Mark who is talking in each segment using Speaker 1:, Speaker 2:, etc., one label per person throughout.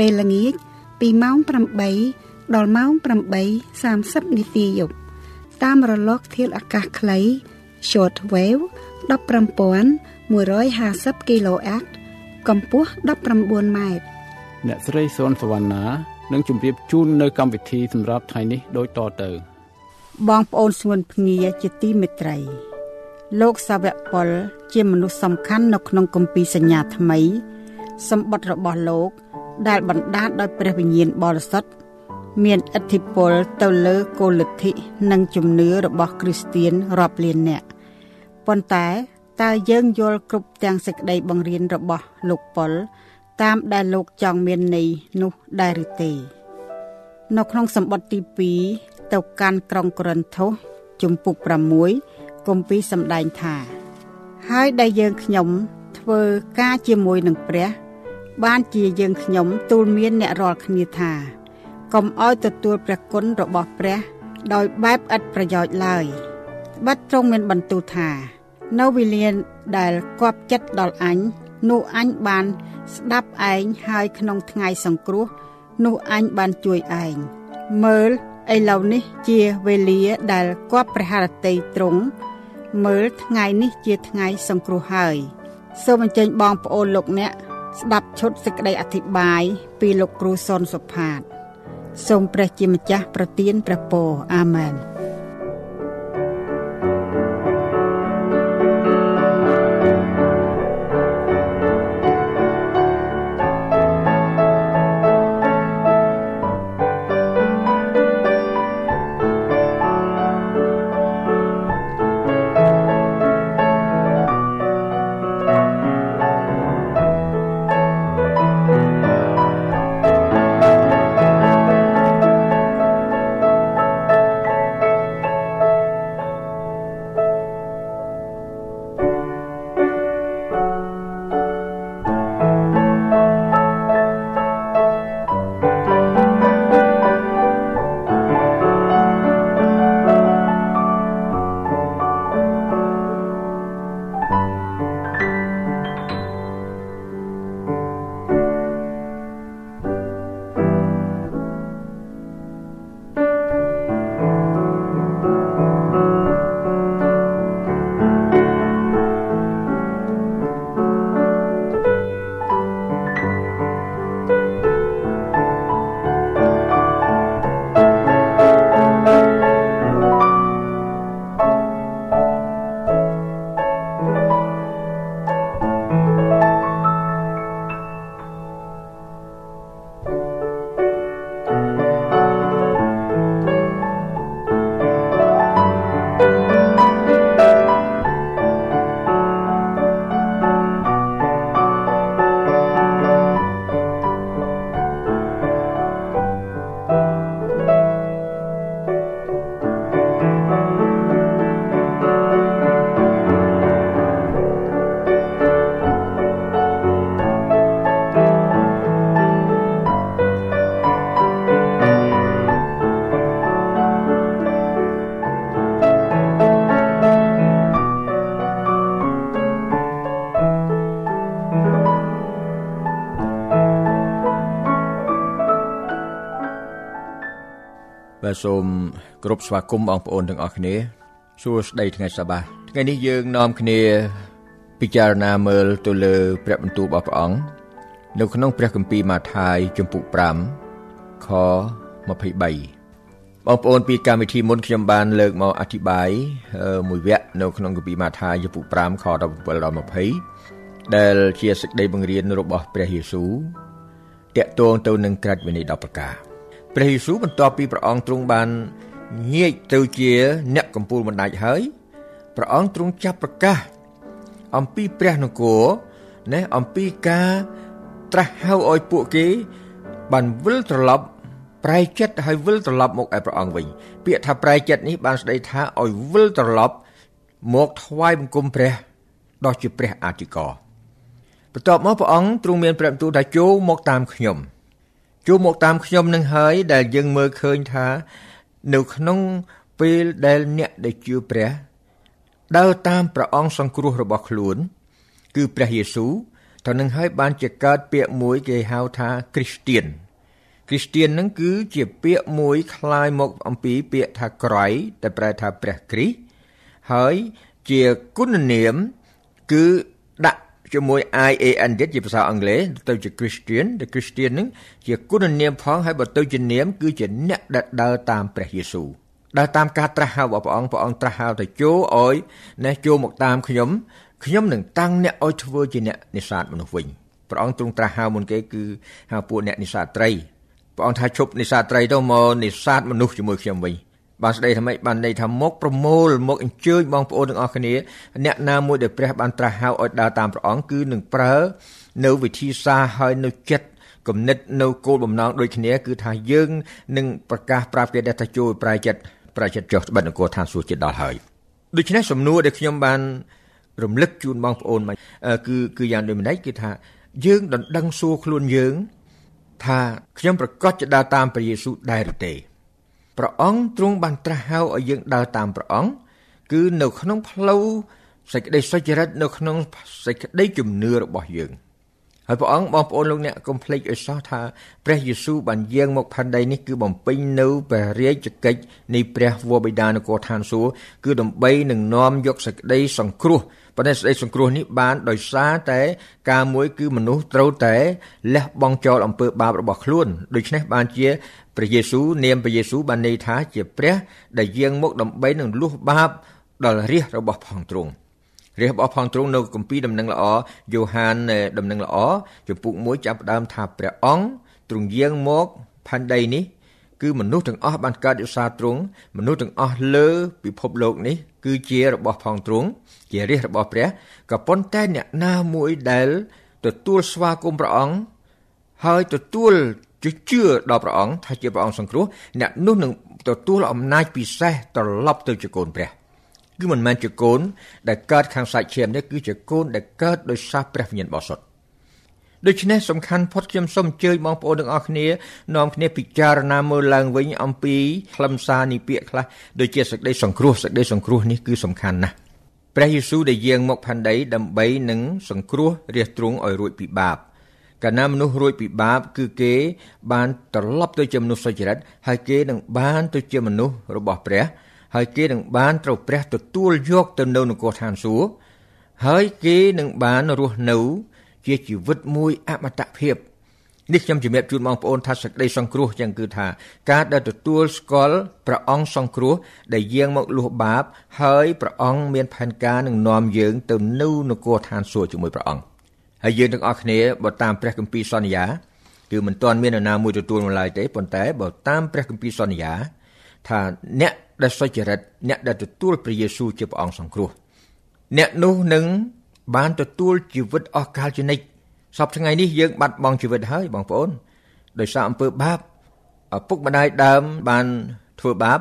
Speaker 1: ពេលល្ងាចពីម៉ោង8ដល់ម៉ោង8:30នាទីយប់តាមរលកធាតុអាកាសខ្លី short wave 15150 kHz កម្ពស់19ម៉ែត្រ
Speaker 2: អ្នកស្រីសុនសវណ្ណានឹងជម្រាបជូននៅកម្មវិធីសម្រាប់ថ្ងៃនេះដូចតទៅ
Speaker 3: បងប្អូនស្ងួនភ្ងាជាទីមេត្រី លោកសាវកពលជាមនុស្សសំខាន់នៅក្នុងគម្ពីរសញ្ញាថ្មី សម្បត្តិរបស់លោក ដែលបណ្ដាលដោយព្រះវិញ្ញាណបរិសុទ្ធមានឥទ្ធិពលទៅលើគោលលទ្ធិនិងជំនឿរបស់គ្រីស្ទៀនរាប់លាននាក់ប៉ុន្តែតើយើងយល់គ្រប់ទាំងសេចក្តីបង្រៀនរបស់លោកប៉ុលតាមដែលលោកចង់មានន័យនោះដែរឬទេ នៅក្នុងសម្បត្តិទី2ទៅកាន់ក្រុងកូរិនថូសជំពូក6គម្ពីរសម្ដែងថា ហើយដែលយើងខ្ញុំធ្វើការជាមួយនឹងព្រះ បានជាយើងខ្ញុំទូលមានអ្នករាល់គ្នាថាកុំឲ្យទទួលព្រះគុណរបស់ព្រះ ដោយបែបឥតប្រយោជន៍ឡើយបាត់ទ្រង់មានបន្ទូលថា នៅវេលាដែលគប់ចិត្តដល់អញនោះអញបានស្ដាប់ឯងហើយក្នុងថ្ងៃសង្គ្រោះនោះអញបានជួយឯងមើលឥឡូវនេះជាវេលាដែលគប់ព្រះハរតីទ្រង់មើលថ្ងៃនេះជាថ្ងៃសង្គ្រោះហើយសូមអញ្ជើញបងប្អូនលោកអ្នក ស្ដាប់ឈុតសេចក្តីអធិប្បាយពីលោកគ្រូសុនសុផាត សូមព្រះជាម្ចាស់ប្រទានព្រះពរអាមែន
Speaker 4: បាទសូមគោរពស្វាគមន៍បងប្អូនទាំងអស់គ្នាសួស្តីថ្ងៃសបាថ្ងៃនេះយើងនាំគ្នា ពិចារណាមើលទៅលើព្រះបន្ទូលរបស់ព្រះអង្គនៅក្នុងព្រះគម្ពីរម៉ាថាយជំពូក5ខ23បងប្អូនពីកម្មវិធីមុនខ្ញុំបានលើកមកអធិប្បាយមួយវគ្គនៅក្នុងគម្ពីរម៉ាថាយជំពូក5ខ17ដល់20ដែលជាសេចក្តីបង្រៀនរបស់ព្រះយេស៊ូវតាក់ទងទៅនឹងក្រាច់វិន័យ10ប្រការ ព្រះយេស៊ូវបន្ទាប់ពីព្រះអង្គទ្រង់បានងាកទៅជាអ្នកកំពូលបណ្ដាច់ហើយព្រះអង្គទ្រង់ចាប់ប្រកាស អំពីព្រះនគរណាអំពីការត្រាស់ហៅឲ្យពួកគេ បានវិលត្រឡប់ប្រែចិត្តហើយវិលត្រឡប់មកឯព្រះអង្គវិញ ពាក្យថាប្រែចិត្តនេះបានស្ដីថាឲ្យវិលត្រឡប់ មកថ្វាយបង្គំព្រះដ៏ជាព្រះអធិការបន្ទាប់មកព្រះអង្គទ្រង់មានព្រះបន្ទូលថាចូលមកតាមខ្ញុំ ចូលមកតាមខ្ញុំនឹងហើយដែលយើងមើលឃើញថានៅក្នុងពេលដែលអ្នកដែលជឿព្រះដើរតាមព្រះអង្គសង្គ្រោះរបស់ខ្លួន គឺព្រះយេស៊ូវទៅនឹងហើយបានជាកើតពាក្យមួយគេហៅថាគ្រីស្ទៀនគ្រីស្ទៀននឹងគឺជាពាក្យមួយคล้ายមកអំពីពាក្យថាក្រៃតែប្រែថាព្រះគ្រីស្ទហើយជាគុណនាមគឺដាក់ ជាមួយ IAN ទៀតជាភាសាអង់គ្លេសទៅជា Christian តែ Christian នឹងជាគុណនាមផងហើយបើទៅជានាម គឺជាអ្នកដែលដើរតាមព្រះយេស៊ូវដើរតាមការត្រាស់ហៅរបស់ព្រះអង្គព្រះអង្គត្រាស់ហៅទៅចូលឲ្យណែចូលមកតាមខ្ញុំខ្ញុំនឹងតាំងអ្នកឲ្យធ្វើជាអ្នកនេសាទមនុស្សវិញព្រះអង្គទ្រង់ត្រាស់ហៅមុនគេគឺហៅពួកអ្នកនេសាទត្រីព្រះអង្គថាជប់នេសាទត្រីទៅមកនេសាទមនុស្សជាមួយខ្ញុំវិញ បានស្ដីថាម៉េចបានន័យថាមកប្រមូលមកអញ្ជើញបងប្អូនទាំងអស់គ្នាអ្នកណាមួយដែលព្រះបានត្រាស់ហៅឲ្យដើរតាមព្រះអង្គគឺនឹងប្រើនៅវិធីសាស្ត្រហើយនៅចិត្តគំនិតនៅគោលបំណងដូចគ្នាគឺថាយើងនឹងប្រកាសប្រាប់គេថាជួយប្រែចិត្តប្រែចិត្តចុះត្បិតនគរឋានសួគ៌ចិត្តដល់ហើយដូច្នេះសំណួរដែលខ្ញុំបានរំលឹកជូនបងប្អូនមកគឺគឺយ៉ាងដូចម្ដេចគឺថាយើងដណ្ដឹងសួរខ្លួនយើង ថាខ្ញុំប្រកាសจะដើរតាមព្រះយេស៊ូវដែរឬទេ ព្រះអង្គទ្រង់បានត្រាស់ហៅឲ្យយើងដើរតាមព្រះអង្គគឺនៅក្នុងផ្លូវសេចក្តីសុចរិតនៅក្នុងសេចក្តីជំនឿរបស់យើងហើយព្រះអង្គបងប្អូនលោកអ្នកកុំភ្លេចឲ្យសោះថាព្រះយេស៊ូវបានយាងមកផែនដីនេះគឺបំពេញនៅព្រះរាជកិច្ចនៃព្រះវរបិតានគរឋានសួគ៌គឺដើម្បីនឹងនាំយកសេចក្តីសង្គ្រោះប៉ុន្តែសេចក្តីសង្គ្រោះនេះបានដោយសារតែការមួយគឺមនុស្សត្រូវតែលះបង់ចោលអំពើបាបរបស់ខ្លួនដូច្នេះបានជា ព្រះយេស៊ូវនាមព្រះយេស៊ូវបានន័យថាជាព្រះ ដែលយាងមកដើម្បីនឹងលុះបាបដល់រាជរបស់ផងទ្រង់រាជរបស់ផងទ្រង់នៅគម្ពីរដំណឹងល្អយ៉ូហានដំណឹងល្អចំពុក1ចាប់ផ្ដើមថាព្រះអង្គទ្រង់យាងមកផែនដីនេះគឺមនុស្សទាំងអស់បានកើតយុសាទ្រង់មនុស្សទាំងអស់លើពិភពលោកនេះ គឺជារបស់ផងទ្រង់ជារាជរបស់ព្រះក៏ប៉ុន្តែអ្នកណាមួយដែលទទួលស្វាគមន៍ព្រះអង្គហើយទទួល ជឿជឿដល់ព្រះអង្គថាជាព្រះអង្គសង្គ្រោះអ្នកនោះនឹងទទួលអំណាចពិសេសត្រឡប់ទៅជាកូនព្រះគឺមិនមែនជាកូនដែលកើតខាងសាច់ឈាមនេះគឺជាកូនដែលកើតដោយសារព្រះវិញ្ញាណបរិសុទ្ធដូច្នេះសំខាន់ផុតខ្ញុំសូមអញ្ជើញបងប្អូនទាំងអស់គ្នានាំគ្នាពិចារណាមើលឡើងវិញអំពីខ្លឹមសារនៃពាក្យខ្លះដូចជាសេចក្តីសង្គ្រោះសេចក្តីសង្គ្រោះនេះគឺសំខាន់ណាស់ព្រះយេស៊ូវដែលយាងមកផែនដីដើម្បីនឹងសង្គ្រោះរាជទ្រង់ឲ្យរួចពីបាប កាលណាមនុស្សរួចពីបាប គឺគេ បានត្រឡប់ទៅជាមនុស្សសុចរិតហើយគេនឹងបានទៅជាមនុស្សរបស់ព្រះ ហើយគេនឹងបានត្រូវព្រះទទួលយកទៅនៅនគរឋានសួគ៌ហើយគេនឹងបានរស់នៅ ជាជីវិតមួយអមតភាពនេះខ្ញុំជំរាបជូនបងប្អូនថាសេចក្តីសង្គ្រោះចឹងគឺថាការដែលទទួលស្គាល់ព្រះអង្គសង្គ្រោះដែលយាងមកលុះបាប ហើយព្រះអង្គមានផែនការនឹងនាំយើងទៅនៅនគរឋានសួគ៌ជាមួយព្រះអង្គ ហើយយើងទាំងអស់គ្នាបើតាមព្រះគម្ពីរសន្យាគឺមិនទាន់មាននរណាមួយទទួលមកឡើយទេប៉ុន្តែបើតាមព្រះគម្ពីរសន្យា ថាអ្នកដែលសុចរិតអ្នកដែលទទួលព្រះយេស៊ូវជាព្រះអង្គសង្គ្រោះអ្នកនោះនឹងបានទទួលជីវិតអស់កលជានិច្ចសពថ្ងៃនេះយើងបាត់បង់ជីវិតហើយបងប្អូនដោយសារអំពើបាបឪពុកម្ដាយដើមបានធ្វើបាប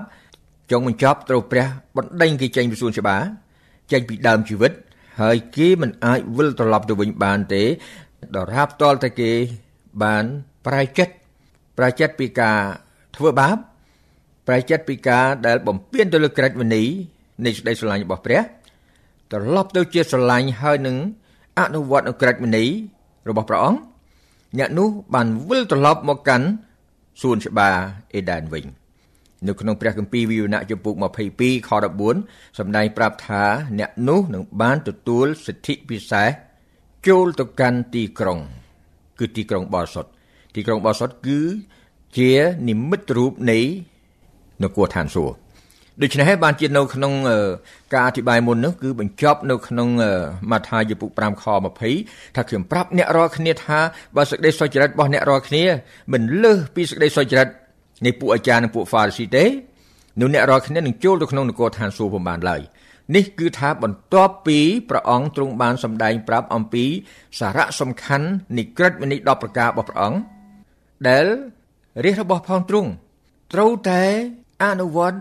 Speaker 4: ចុងបញ្ចប់ត្រូវព្រះបណ្ដេញគេចេញពីសួនច្បារចេញពីដើមជីវិត ហើយគេមិនអាចវិលត្រឡប់ទៅវិញបានទេដរាបតលតែគេបានប្រែចិត្តប្រែចិត្តពីការធ្វើបាបប្រែចិត្តពីការដែលបំពេញទៅលើក្រឹតវិន័យនៃសេចក្តីស្រឡាញ់របស់ព្រះត្រឡប់ទៅជាស្រឡាញ់ហើយនឹងអនុវត្តនៅក្រឹតវិន័យរបស់ព្រះអង្គអ្នកនោះបានវិលត្រឡប់មកកាន់សួនច្បារអេដែនវិញ នៅក្នុងព្រះគម្ពីរវិវរណៈចំពុក22ខ14សម្ដែងប្រាប់ថាអ្នកនោះនឹងបានទទួលសិទ្ធិពិសេសចូលទៅកាន់ទីក្រុង គឺទីក្រុងបរិសុទ្ធទីក្រុងបរិសុទ្ធគឺជានិមិត្តរូបនៃនគរឋានសួគ៌ដូច្នេះហើយបានជានៅក្នុងការអធិប្បាយមុននោះគឺបញ្ចប់នៅក្នុងម៉ាថាយពុ5ខ20ថាខ្ញុំប្រាប់អ្នករាល់គ្នាថាបើសេចក្តីសុចរិតរបស់អ្នករាល់គ្នាមិនលើសពីសេចក្តីសុចរិត នៃពួកអាចារ្យនិងពួកហ្វារីស៊ីទេនោះអ្នករាល់គ្នានឹងចូលទៅក្នុងនគរឋានសួគ៌ពុំបានឡើយនេះគឺថាបន្ទាប់ពីព្រះអង្គទ្រង់បានសម្ដែងប្រាប់អំពីសារៈសំខាន់នៃក្រឹតវិន័យ10ប្រការរបស់ព្រះអង្គដែលរាជរបស់ផងទ្រង់ត្រូវតែអនុវត្ត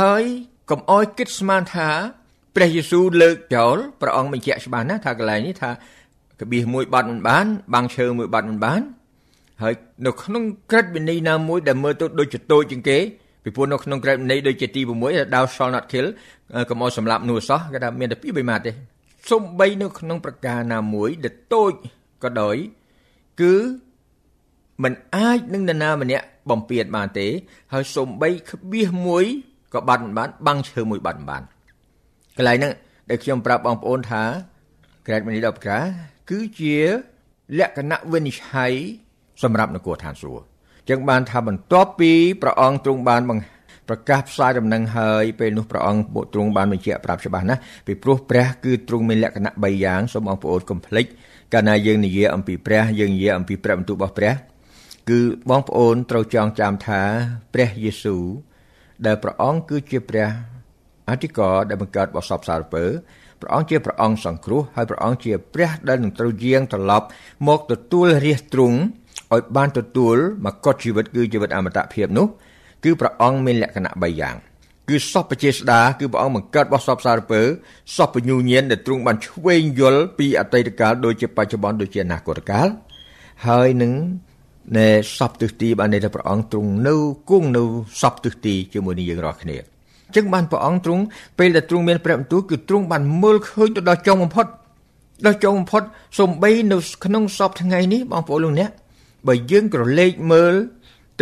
Speaker 4: ហើយកុំអោយគិតស្មានថាព្រះយេស៊ូវលើកចោលព្រះអង្គបញ្ជាក់ច្បាស់ណាស់ថាកន្លែងនេះថាកបៀសមួយបាត់មិនបានបាំងឈើមួយបាត់មិនបាន ហើយនៅក្នុងក្រឹតវិន័យណាមួយដែលមើលទៅដូចជាតូចជាងគេពីព្រោះនៅក្នុងក្រឹតវិន័យដូចជាទី6 thou shall not kill កុំឲ្យសម្លាប់នោះសោះគេថាមានតែពីរបីម៉ាត់ទេសំបីនៅក្នុងប្រការណាមួយដែលតូចក៏ដោយគឺมันអាចនឹងនរណាម្នាក់បំពេញបានទេ ហើយសំបីក្បៀសមួយក៏បាត់មិនបានបាំងឈើមួយបាត់មិនបានកន្លែងហ្នឹងដែលខ្ញុំប្រាប់បងប្អូនថាក្រែតមនីដល់ប្រការគឺជាលក្ខណៈវិនិច្ឆ័យ សម្រាប់នគរឋានសួគ៌ចឹងបានថាបន្ទាប់ពីព្រះអង្គទ្រង់បានបង្ប្រកាសផ្សាយដំណឹងហើយពេលនោះព្រះអង្គពួកទ្រង់បានបញ្ជាក់ប្រាប់ច្បាស់ណាស់ពីព្រោះព្រះគឺទ្រង់មានលក្ខណៈ3យ៉ាងសូមបងប្អូនកុំភ្លេចកាលណាយើងនិយាយអំពីព្រះយើងនិយាយអំពីព្រះបន្ទូលរបស់ព្រះ គឺបងប្អូនត្រូវចងចាំថាព្រះយេស៊ូវដែលព្រះអង្គគឺជាព្រះអធិការដែលបង្កើតបបសពសារពើព្រះអង្គជាព្រះអង្គសង្គ្រោះហើយព្រះអង្គជាព្រះដែលនឹងត្រូវយាងត្រឡប់មកទទួលរាជទ្រង់ ឲ្យបានទទួលមកុដជីវិតគឺជីវិតអមតភាពនោះគឺព្រះអង្គមានលក្ខណៈ3យ៉ាងគឺសពជាស្ដាគឺព្រះអង្គបង្កើតរបស់សពសារពើសពញ្ញូញៀនដែលទ្រង់បានឆ្វេងយល់ពីអតីតកាលដូចជាបច្ចុប្បន្នដូចជាអនាគតកាលហើយនឹងនៃសពទិសទីបាននៃព្រះអង្គទ្រង់នៅគង់នៅសពទិសទីជាមួយនឹងយើងរាល់គ្នាចឹងបានព្រះអង្គទ្រង់ពេលដែលទ្រង់មានព្រះបន្ទូលគឺទ្រង់បានមើលឃើញទៅដល់ចុងបំផុតដល់ចុងបំផុតសំបីនៅក្នុងសពថ្ងៃនេះបងប្អូនលោកអ្នក បើយើងក្រឡេកមើល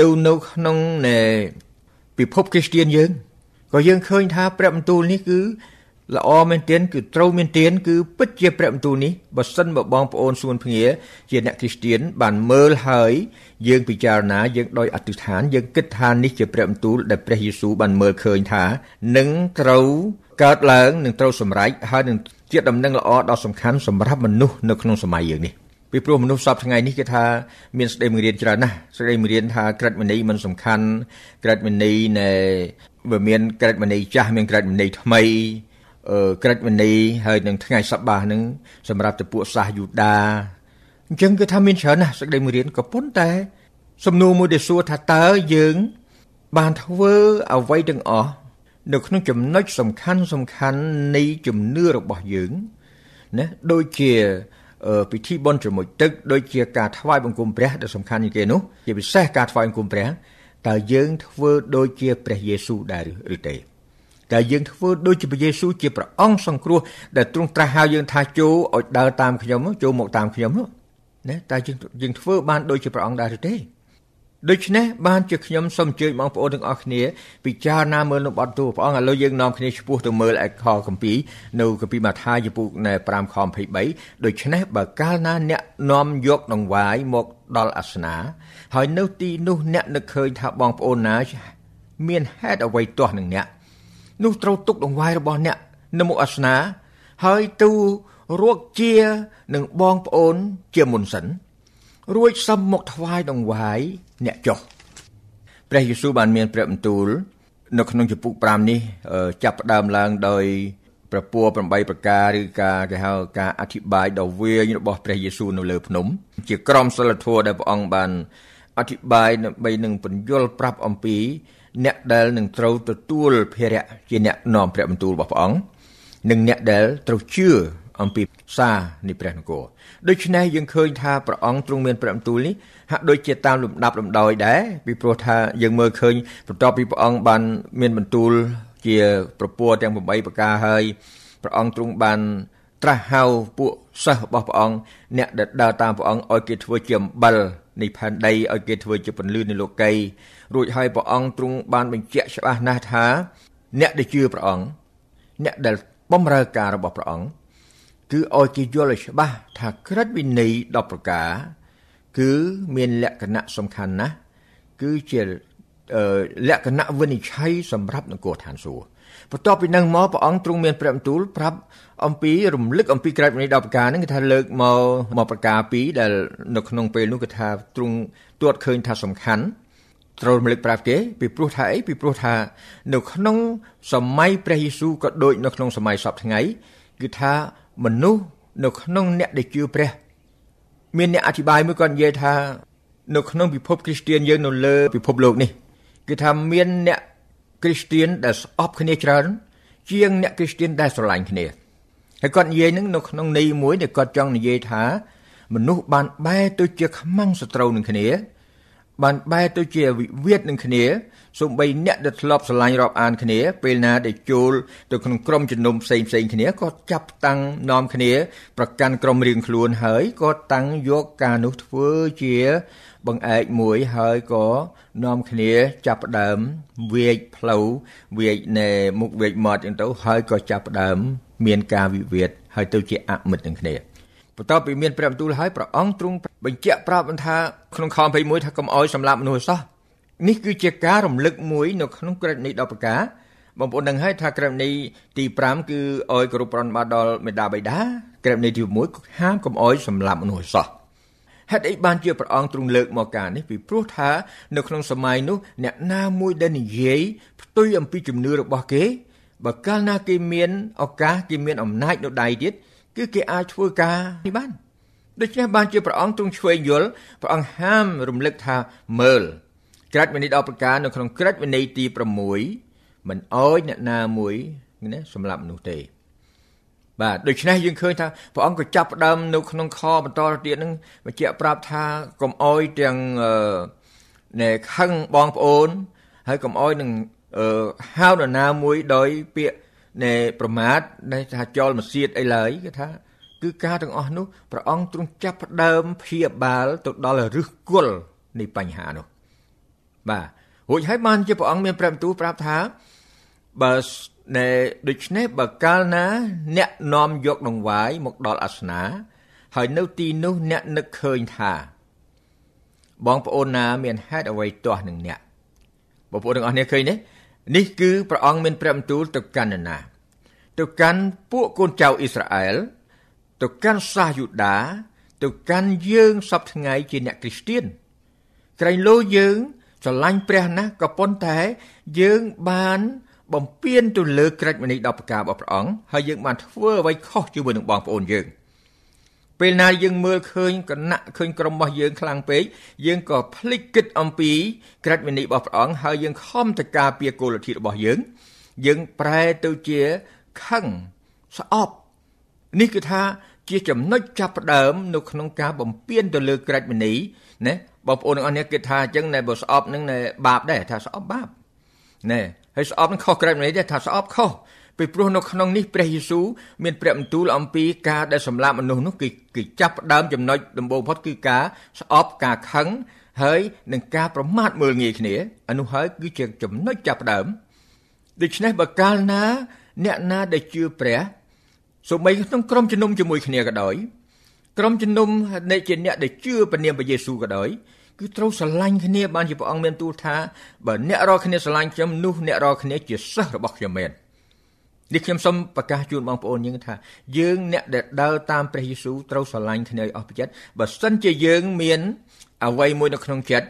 Speaker 4: ទៅនៅក្នុងនៃពិភពគ្រីស្ទានយើងក៏យើងឃើញថាព្រះបន្ទូលនេះគឺល្អមែនទែនគឺត្រូវមែនទែនគឺពិតជាព្រះបន្ទូលនេះបើសិនបើបងប្អូនសួនភ្ងាជាអ្នកគ្រីស្ទានបានមើលហើយយើងពិចារណាយើងដោយអធិដ្ឋានយើងគិតថានេះជាព្រះបន្ទូលដែលព្រះយេស៊ូវបានមើលឃើញថានឹងត្រូវកើតឡើងនឹងត្រូវសម្រេចហើយនឹងជាដំណឹងល្អដ៏សំខាន់សម្រាប់មនុស្សនៅក្នុងសម័យយើងនេះ ពីព្រោះមនុស្សសពថ្ងៃនេះគេថាមានស្ដីបង្រៀនច្រើនណាស់ស្ដីបង្រៀនថាក្រិតមនីមិនសំខាន់ក្រិតមនីនៃវាមានក្រិតមនីចាស់មានក្រិតមនីថ្មីអឺក្រិតមនីហើយនឹងថ្ងៃសបាសនឹងសម្រាប់ទៅពួកសាសយូដាអញ្ចឹងគឺថាមានច្រើនណាស់សេចក្តីបង្រៀនក៏ប៉ុន្តែ សំណួរមួយដែលសួរថាតើយើង បានធ្វើអ្វីទាំងអស់នៅក្នុងចំណុចសំខាន់សំខាន់នៃជំនឿរបស់យើងណាដូចជា ពិធីបុណ្យជ្រមុជទឹកដូចជាការថ្វាយបង្គំព្រះដែលសំខាន់ជាងគេនោះជាពិសេសការថ្វាយបង្គំព្រះតើយើងធ្វើដូចជាព្រះយេស៊ូវដែរឬទេតើយើងធ្វើដូចជាព្រះយេស៊ូវជាព្រះអង្គសង្គ្រោះដែលទ្រង់ត្រាស់ហៅយើងថាចូលឲ្យដើរតាមខ្ញុំចូលមកតាមខ្ញុំនោះណាតើយើងយើងធ្វើបានដូចជាព្រះអង្គដែរឬទេ ដូច្នេះបានជាខ្ញុំសូមអញ្ជើញបងប្អូនទាំងអស់គ្នាពិចារណាមើលនៅបទទូព្រះអង្គឥឡូវយើងនាំគ្នាឆ្ពោះទៅមើលឯខគម្ពីរនៅគម្ពីរម៉ាថាយចំពុក5ខ23ដូច្នេះបើកាលណាអ្នកនាំយកដង្វាយមកដល់អាសនា ហើយនៅទីនោះអ្នកនឹកឃើញថាបងប្អូនណា មានហេតុអ្វីទាស់នឹងអ្នកនោះត្រូវទុកដង្វាយរបស់អ្នកនៅមុខអាសនាហើយទៅរកជានឹងបងប្អូនជាមុនសិនរួចសឹមមកថ្វាយដង្វាយ អ្នកចុះព្រះយេស៊ូវបានមានព្រះបន្ទូល នៅក្នុងជំពូក5នេះចាប់ផ្ដើមឡើងដោយប្រពោះ8ប្រការឬការគេហៅការអធិប្បាយដ៏វែងរបស់ព្រះយេស៊ូវនៅលើភ្នំ ជាក្រុមសិលធម៌ដែលព្រះអង្គបានអធិប្បាយដើម្បីនឹងបញ្យលប្រាប់អំពី អ្នកដែលនឹងត្រូវទទួលភារៈជាអ្នកនាំព្រះបន្ទូលរបស់ព្រះអង្គនិងអ្នកដែលត្រូវជឿ អំពីសារនៃព្រះនគរដូច្នេះយើងឃើញថាព្រះអង្គទ្រង់មានព្រះបន្ទូលនេះហាក់ដូចជាតាមលំដាប់លំដោយដែរពីព្រោះថាយើងមើលឃើញបន្ទាប់ពីព្រះអង្គបានមានបន្ទូលជាប្រពោះទាំង8ប្រការហើយព្រះអង្គទ្រង់បានត្រាស់ហៅពួកសិស្សរបស់ព្រះអង្គអ្នកដែលដើរតាមព្រះអង្គឲ្យគេធ្វើជាអំបិលនៃផែនដីឲ្យគេធ្វើជាពន្លឺនៃលោកីរួចហើយព្រះអង្គទ្រង់បានបញ្ជាក់ច្បាស់ណាស់ថា អ្នកដែលជឿព្រះអង្គអ្នកដែលបម្រើការរបស់ព្រះអង្គ គឺឲ្យគេយល់ឲ្យច្បាស់ថាក្រឹតវិន័យ10ប្រការ គឺមានលក្ខណៈសំខាន់ណាស់គឺជាលក្ខណៈវិនិច្ឆ័យសម្រាប់នគរឋានសួគ៌បន្ទាប់ពីនឹងមកព្រះអង្គទ្រង់មានព្រះបន្ទូលប្រាប់អំពីរំលឹកអំពីក្រឹតវិន័យ10ប្រការហ្នឹងគឺថាលើកមកមកប្រការពីរដែលនៅក្នុងពេលនោះគឺថាទ្រង់ទួតឃើញថាសំខាន់ត្រូវរំលឹកប្រាប់គេពីព្រោះថាអីពីព្រោះថានៅក្នុងសម័យព្រះយេស៊ូវក៏ដូចនៅក្នុងសម័យសពថ្ងៃគឺថា មនុស្សនៅក្នុងអ្នកដែលជឿព្រះ មានអ្នកអធិប្បាយមួយគាត់និយាយថា នៅក្នុងពិភពគ្រីស្ទានយើងនៅលើពិភពលោកនេះគឺថាមានអ្នកគ្រីស្ទានដែលស្អប់គ្នាច្រើន ជាងអ្នកគ្រីស្ទានដែលស្រឡាញ់គ្នាហើយគាត់និយាយនឹងនៅក្នុងន័យមួយដែលគាត់ចង់និយាយថា មនុស្សបានបែរទៅជាខ្មាំងសត្រូវនឹងគ្នា បានបែរទៅជាវិវាទនឹងគ្នាសូម្បីអ្នកដែលធ្លាប់ស្រឡាញ់រាប់អានគ្នា ពេលណាដែលចូលទៅក្នុងក្រុមជំនុំផ្សេងផ្សេងគ្នាក៏ចាប់តាំងនាំគ្នា ប្រកាន់ក្រុមរៀងខ្លួនហើយក៏តាំងយកការនោះធ្វើជាបង្អែកមួយហើយក៏នាំគ្នាចាប់ផ្ដើមវាយផ្លូវវាយនៅមុខវាយមាត់ចឹងទៅហើយក៏ចាប់ផ្ដើមមានការវិវាទហើយទៅជាអមិត្តនឹងគ្នា បន្ទាប់ពីមានព្រះបន្ទូលហើយព្រះអង្គទ្រង់បញ្ជាក់ប្រាប់ថាក្នុងខ21ថាកុំអោយសម្លាប់មនុស្សសោះនេះគឺជាការរំលឹកមួយនៅក្នុងក្រឹតនេះ10ប្រការបងប្អូនដឹងហើយថាក្រឹតនេះទី5គឺអោយគោរពប្រណិប័តដល់មេដាបៃតាក្រឹតនេះទី6ហាមកុំអោយសម្លាប់មនុស្សសោះហេតុអីបានជាព្រះអង្គទ្រង់លើកមកការនេះពីព្រោះថានៅក្នុងសម័យនោះអ្នកណាមួយដែលនិយាយផ្ទុយអំពីជំនឿរបស់គេបើកាលណាគេមានឱកាសគេមានអំណាចនៅដៃទៀត គឺគេអាចធ្វើការនេះបានដូច្នេះបានជាព្រះអង្គទ្រង់ឆ្វេងយល់ព្រះអង្គហាមរំលឹកថាមើលក្រាច់វិន័យ10ប្រការនៅក្នុងក្រាច់វិន័យទី6មិនអោយអ្នកណាមួយណាសម្រាប់មនុស្សទេបាទដូច្នេះយើងឃើញថាព្រះអង្គក៏ចាប់ផ្ដើមនៅក្នុងខបន្តទៀតនឹងបញ្ជាក់ប្រាប់ថាកុំអោយទាំងណែខឹងបងប្អូនហើយកុំអោយនឹងហៅនរណាមួយដោយពាក្យ ណែប្រមាថដែលថាចោលមសៀតអីឡើយគឺថាគឺការទាំងអស់នោះព្រះអង្គទ្រង់ចាប់ផ្ដើមព្យាបាលទៅដល់ឫសគល់នៃបញ្ហានោះបាទរួចហើយបានជាព្រះអង្គមានព្រះបន្ទូលប្រាប់ថាបើណែដូច្នេះបើកាលណាអ្នកនាំយកដង្វាយមកដល់អាសនា ហើយនៅទីនោះអ្នកនឹកឃើញថា បងប្អូនណាមានហេតុអ្វីទាស់នឹងអ្នកបងប្អូនទាំងអស់គ្នាឃើញទេ នេះគឺព្រះអង្គមានព្រះបន្ទូលទៅកាន់នរណា ទៅកាន់ពួកកូនចៅអ៊ីស្រាអែលទៅកាន់សាសយូដា ទៅកាន់យើងសពថ្ងៃជាអ្នកគ្រីស្ទៀនក្រែងលោយើងស្រឡាញ់ព្រះណាស់ក៏ប៉ុន្តែយើងបានបំពេញទៅលើក្រឹតវិន័យ10ប្រការរបស់ព្រះអង្គហើយយើងបានធ្វើអ្វីខុសជាមួយនឹងបងប្អូនយើង ពេលណាយើងមើលឃើញគណៈឃើញក្រុមរបស់យើងខ្លាំងពេកយើងក៏ភ្លេចគិតអំពីក្រឹតវិន័យរបស់ព្រះអង្គហើយយើងខំទៅការពារគោលលទ្ធិរបស់យើង យើងប្រែទៅជាខឹងស្អប់នេះគឺថាជាចំណុចចាប់ផ្ដើមនៅក្នុងការបំពេញទៅលើក្រឹតវិន័យណាបងប្អូនទាំងអស់គ្នាគិតថាអញ្ចឹងណែបើស្អប់នឹងណែបាបដែរថាស្អប់បាបណែហើយស្អប់នឹងខុសក្រឹតវិន័យដែរថាស្អប់ខុស ពីព្រោះនៅក្នុងនេះព្រះយេស៊ូវមានព្រះបន្ទូលអំពីការដែលសម្លាប់មនុស្សនោះគឺគឺចាប់ផ្ដើមចំណុចដំបូងផុតគឺការស្អប់ការខឹងហើយនឹងការប្រមាថមើលងាយគ្នាអានោះហើយគឺជាចំណុចចាប់ផ្ដើមដូច្នេះបើកាលណា អ្នកណាដែលជឿព្រះសូម្បីក្នុងក្រុមជំនុំជាមួយគ្នាក៏ដោយក្រុមជំនុំនៃជាអ្នកដែលជឿព្រះនាមព្រះយេស៊ូវក៏ដោយគឺត្រូវស្រឡាញ់គ្នាបានជាព្រះអង្គមានទូលថាបើអ្នករាល់គ្នាស្រឡាញ់ខ្ញុំនោះអ្នករាល់គ្នាជាសិស្សរបស់ខ្ញុំមែន នេះខ្ញុំសូមប្រកាសជូនបងប្អូនយើងថាយើងអ្នកដែលដើរតាមព្រះយេស៊ូវត្រូវស្រឡាញ់គ្នាឲ្យអស់ចិត្តបើសិនជាយើងមានអ្វីមួយនៅក្នុងចិត្ត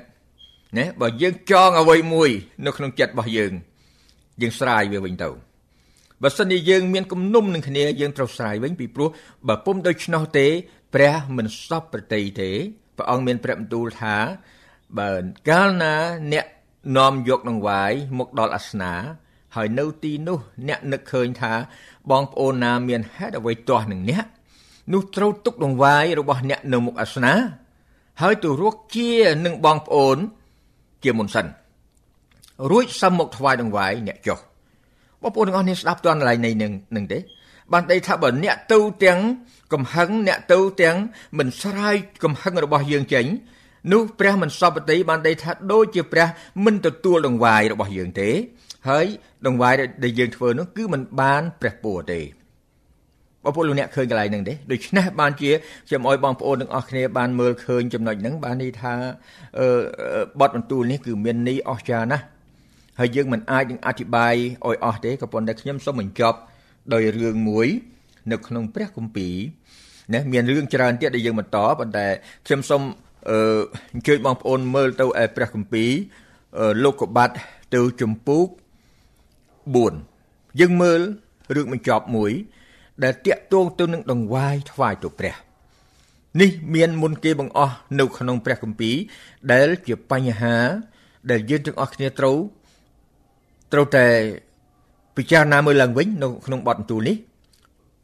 Speaker 4: ណាបើយើងចងអ្វីមួយនៅក្នុងចិត្តរបស់យើងយើងស្រាយវាវិញទៅបើសិនជាយើងមានគំនុំនឹងគ្នាយើងត្រូវស្រាយវិញពីព្រោះបើពុំដូច្នោះទេ ព្រះមិនសពប្រតិទេព្រះអង្គមានព្រះបន្ទូលថាបើកាលណាអ្នកនាំយកដង្វាយមកដល់អាសនា ហើយនៅទីនោះអ្នកនឹកឃើញថាបងប្អូនណាមានហេតុអ្វីទាស់នឹងអ្នកនោះត្រូវទុកដង្វាយរបស់អ្នកនៅមុខអាសនាហើយទៅរកជានឹងបងប្អូនជាមុនសិនរួចសំមកថ្វាយដង្វាយអ្នកចុះបងប្អូនទាំងអស់នេះស្ដាប់តន់ឡើយនៃនឹងទេបានដីថាបើអ្នកទៅទាំងកំហឹងអ្នកទៅទាំងមិនស្រាយកំហឹងរបស់យើងចេញ នោះព្រះមិនសពតិបានដីថាដូចជាព្រះមិនទទួលដង្វាយរបស់យើងទេ ហើយដង្វាយដែលយើងធ្វើនោះគឺមិនបានព្រះពរទេបងប្អូនលោកអ្នកឃើញកន្លែងហ្នឹងទេដូច្នេះបានជាខ្ញុំឲ្យបងប្អូនទាំងអស់គ្នាបានមើលឃើញចំណុចហ្នឹងបានន័យថាអឺបទបន្ទូលនេះគឺមានន័យអស្ចារ្យណាស់ហើយយើងមិនអាចនឹងអធិប្បាយឲ្យអស់ទេក៏ប៉ុន្តែខ្ញុំសូមបញ្ចប់ដោយរឿងមួយ នៅក្នុងព្រះគម្ពីរណាមានរឿងច្រើនទៀតដែលយើងបន្តប៉ុន្តែខ្ញុំសូម អឺអញ្ជើញបងប្អូនមើលទៅឯព្រះគម្ពីរលោកកបាត់ទៅជំពូក4យើងមើលរឿងបញ្ចប់មួយ ដែលតាក់ទងទៅនឹងដង្វាយថ្វាយទៅព្រះនេះមានមុនគេបង្អស់នៅក្នុងព្រះគម្ពីរដែលជាបញ្ហា ដែលយើងទាំងអស់គ្នាត្រូវត្រូវតែពិចារណាមើលឡើងវិញនៅក្នុងបទបន្ទូលនេះ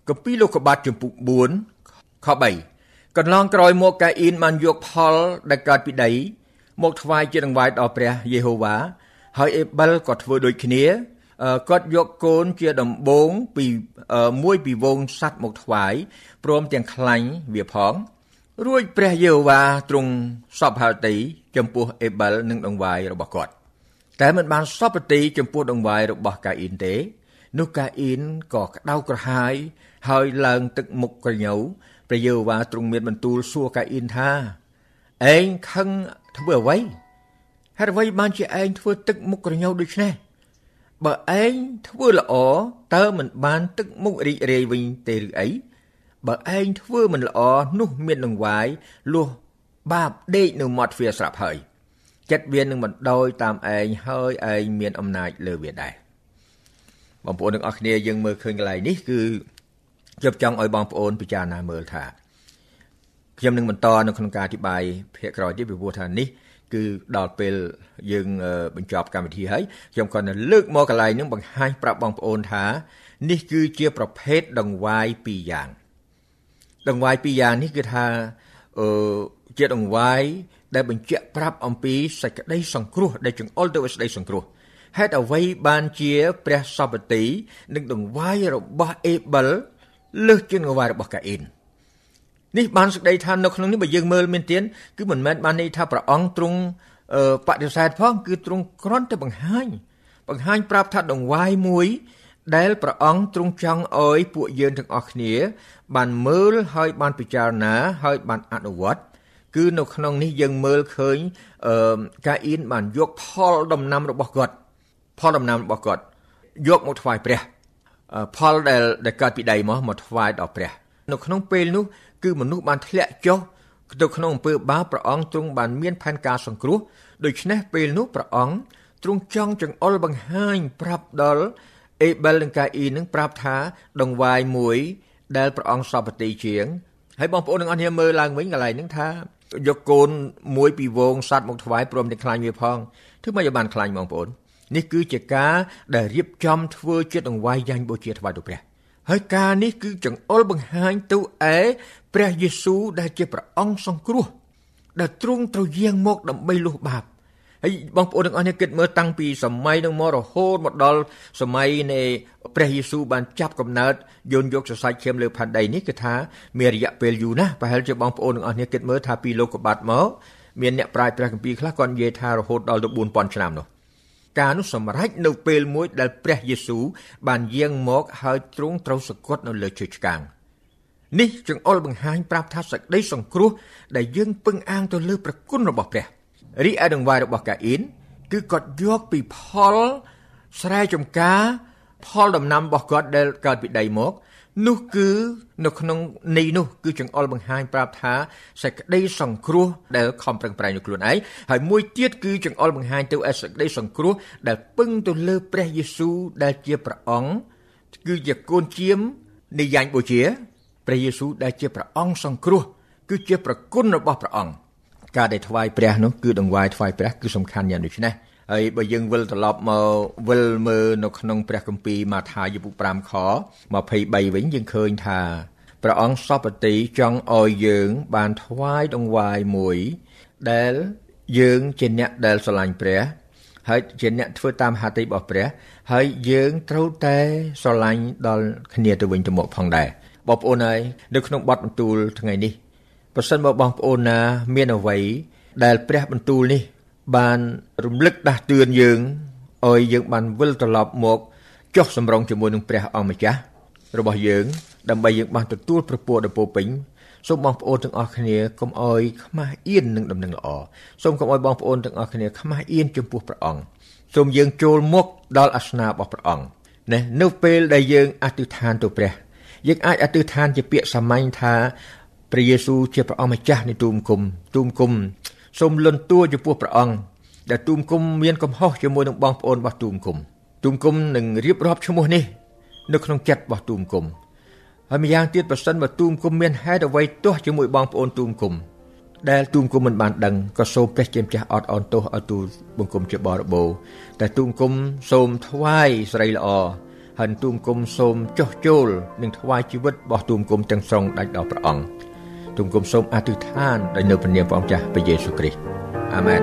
Speaker 4: គម្ពីរលោកកបាតចំពុក4ខ3 កន្លងក្រោយមកកាអ៊ីនបានយកផលដែលកើតពីដី មកថ្វាយជាដង្វាយដល់ព្រះយេហូវ៉ាហើយអេបិលក៏ធ្វើដូចគ្នាគាត់យកកូនជាដំបងពីមួយពីវងសัตว์មកថ្វាយព្រមទាំងខ្លាញ់វាផង រួចព្រះយេហូវ៉ាទ្រង់សពហតិចំពោះអេបិលនិងដង្វាយរបស់គាត់តែមិនបានសពតិចំពោះដង្វាយរបស់កាអ៊ីនទេ នោះកាអ៊ីនក៏ក្តៅក្រហាយហើយឡើងទឹកមុខក្រញូវ ព្រះយេហូវ៉ាទ្រង់មានបន្ទូលសួរកាអ៊ីនថាឯងខឹងធ្វើអ្វីហេតុអ្វីបានជាឯងធ្វើទឹកមុខក្រញូវដូច្នេះបើឯងធ្វើល្អតើមិនបានទឹកមុខរីករាយវិញទេឬអីបើឯងធ្វើមិនល្អនោះមាននឹងវាយលួសបាបដេកនៅមាត់ទ្វារស្រាប់ហើយចិត្តវានឹងបណ្ដោយតាមឯងហើយឯងមានអំណាចលើវាដែរបងប្អូនទាំងអស់គ្នាយើងមើលឃើញកន្លែងនេះគឺ ខ្ញុំចង់ឲ្យបងប្អូនពិចារណាមើលថាខ្ញុំនឹងបន្តនៅក្នុងការអធិប្បាយភាគក្រោយទៀតពីព្រោះថានេះគឺដល់ពេលយើងបញ្ចប់កម្មវិធីហើយខ្ញុំក៏នឹងលើកមកកន្លែងនឹងបង្ហាញប្រាប់បងប្អូនថា នេះគឺជាប្រភេទដង្វាយពីរយ៉ាងដង្វាយពីរយ៉ាងនេះគឺថាអឺជាដង្វាយដែលបញ្ជាក់ប្រាប់អំពីសេចក្តីសង្គ្រោះដែលចង្អុលទៅសេចក្តីសង្គ្រោះហេតុអ្វីបានជាព្រះសពតិនិងដង្វាយរបស់អេបិល លើសជាងដង្វាយរបស់កាអ៊ីននេះបានសេចក្តីថានៅក្នុងនេះបើយើងមើលមែនទៀតគឺមិនមែនបានន័យថាព្រះអង្គទ្រង់បដិសេធផងគឺទ្រង់គ្រាន់តែបង្ហាញ បង្ហាញប្រាប់ថាដង្វាយមួយ ដែលព្រះអង្គទ្រង់ចង់ឲ្យពួកយើងទាំងអស់គ្នា បានមើលហើយបានពិចារណាហើយបានអនុវត្តគឺនៅក្នុងនេះយើងមើលឃើញអឺកាអ៊ីនបានយកផលដំណាំរបស់គាត់ផលដំណាំរបស់គាត់យកមកថ្វាយព្រះ ផលដែលដែលកើតពីដីមកមកថ្វាយដល់ព្រះ នៅក្នុងពេលនោះគឺមនុស្សបានធ្លាក់ចុះទៅក្នុងអំពើបាបព្រះអង្គទ្រង់បានមានផែនការសង្គ្រោះដូច្នេះពេលនោះព្រះអង្គទ្រង់ចង់ចង្អុលបង្ហាញប្រាប់ដល់អេបិលនិងកាអ៊ីនឹងប្រាប់ថាដង្វាយមួយដែលព្រះអង្គសពតិជាងហើយបងប្អូនទាំងអស់គ្នាមើលឡើងវិញកន្លែងហ្នឹងថាយកកូនមួយពីវងសัตว์មកថ្វាយព្រមទាំងខ្លាញ់វាផងធ្វើម៉េចឲ្យបានខ្លាញ់បងប្អូន នេះគឺជាការដែលរៀបចំធ្វើជាដង្វាយយ៉ាញ់បូជាថ្វាយទៅព្រះហើយការនេះគឺចង្អុលបង្ហាញទៅឯព្រះយេស៊ូវដែលជាព្រះអង្គសង្គ្រោះ ដែលទ្រង់ត្រូវយាងមកដើម្បីលុះបាបហើយបងប្អូនទាំងអស់នេះគិតមើលតាំងពីសម័យនឹងមករហូតមកដល់សម័យនៃព្រះយេស៊ូវបានចាប់កំណើតយន់យកសរសៃឈាមលើផែនដីនេះគឺថាមានរយៈពេលយូរណាស់ប្រហែលជាបងប្អូនទាំងអស់នេះគិតមើលថាពីលោកកបាត់មកមានអ្នកប្រាជ្ញព្រះគម្ពីរខ្លះគាត់និយាយថារហូតដល់ទៅ4000ឆ្នាំនោះ ការនោះសម្រេចនៅពេលមួយដែលព្រះយេស៊ូវបានយាងមកហើយទ្រង់ត្រូវសគត់នៅលើឈើឆ្កាងនេះចង្អុលបង្ហាញប្រាប់ថាសក្តីសង្គ្រោះដែលយើងពឹងអាងទៅលើព្រះគុណរបស់ព្រះរីឯដង្វាយរបស់កាអ៊ីនគឺគាត់យកពីផលស្រែចម្ការផលដំណាំរបស់គាត់ដែលកើតពីដីមក នោះគឺនៅក្នុងនេះនោះគឺចង្អុលបង្ហាញប្រាប់ថាសេចក្តីសង្គ្រោះដែលខំប្រឹងប្រែងនៅខ្លួនឯងហើយមួយទៀតគឺចង្អុលបង្ហាញទៅឲ្យសេចក្តីសង្គ្រោះដែលពឹងទៅលើព្រះយេស៊ូវដែលជាព្រះអង្គគឺជាកូនជាមនៃយ៉ាញ់បូជាព្រះយេស៊ូវដែលជាព្រះអង្គសង្គ្រោះគឺជាប្រគុណរបស់ព្រះអង្គការដែលថ្វាយព្រះនោះគឺដង្វាយថ្វាយព្រះគឺសំខាន់យ៉ាងដូចនេះ ហើយបើយើងវិលត្រឡប់មកវិលមើលនៅក្នុងព្រះគម្ពីរម៉ាថាយពុ5ខ23វិញយើងឃើញថាព្រះអង្គសពតិចង់ឲ្យយើងបានថ្វាយដង្វាយមួយដែលយើងជាអ្នកដែលស្រឡាញ់ព្រះហើយជាអ្នកធ្វើតាមហត្ថលេខរបស់ព្រះ ហើយយើងត្រូវតែស្រឡាញ់ដល់គ្នាទៅវិញទៅមកផងដែរបងប្អូនហើយនៅក្នុងបទបន្ទូលថ្ងៃនេះប្រសិនបើបងប្អូនណា មានអ្វីដែលព្រះបន្ទូលនេះ បានរំលឹកដាស់តឿនយើងឲ្យយើងបានវិលត្រឡប់មកចុះសម្រងជាមួយនឹងព្រះអង្គម្ចាស់របស់យើងដើម្បីយើងបានទទួលប្រពោដ៏ពោពេញសូមបងប្អូនទាំងអស់គ្នាកុំអោយខ្មាស់អៀននឹងដំណឹងល្អសូមកុំអោយបងប្អូនទាំងអស់គ្នាខ្មាស់អៀនចំពោះព្រះអង្គសូមយើងចូលមកដល់អាសនៈរបស់ព្រះអង្គណានៅពេលដែលយើងអធិដ្ឋានទៅព្រះយើងអាចអធិដ្ឋានជាពាក្យសាមញ្ញថាព្រះយេស៊ូវជាព្រះអង្គម្ចាស់នៃទូមគុំទូមគុំ សូមលន់តួចំពោះព្រះអង្គដែលទូមគុំមានកំហុសជាមួយនឹងបងប្អូនរបស់ទូមគុំទូមគុំនឹងរៀបរាប់ឈ្មោះនេះនៅក្នុងចិត្តរបស់ទូមគុំហហើយម្យ៉ាងទៀតប្រសិនបើទូមគុំមានហេតុអ្វីទាស់ជាមួយបងប្អូនទូមគុំដែលទូមគុំមិនបានដឹងក៏សូមព្រះជាម្ចាស់អត់អន់ទោសឲ្យទូបង្គំជាបរិបូរតែទូមគុំសូមថ្វាយស្រីល្អហើយទូមគុំសូមចុះចូលនិងថ្វាយជីវិតរបស់ទូមគុំទាំងស្រុងដាច់ដល់ព្រះអង្គ ទូមគុំសូមអធិដ្ឋានដោយនៅព្រះនាមព្រះអង្គចាស់ព្រះយេស៊ូវគ្រីស្ទអាមែន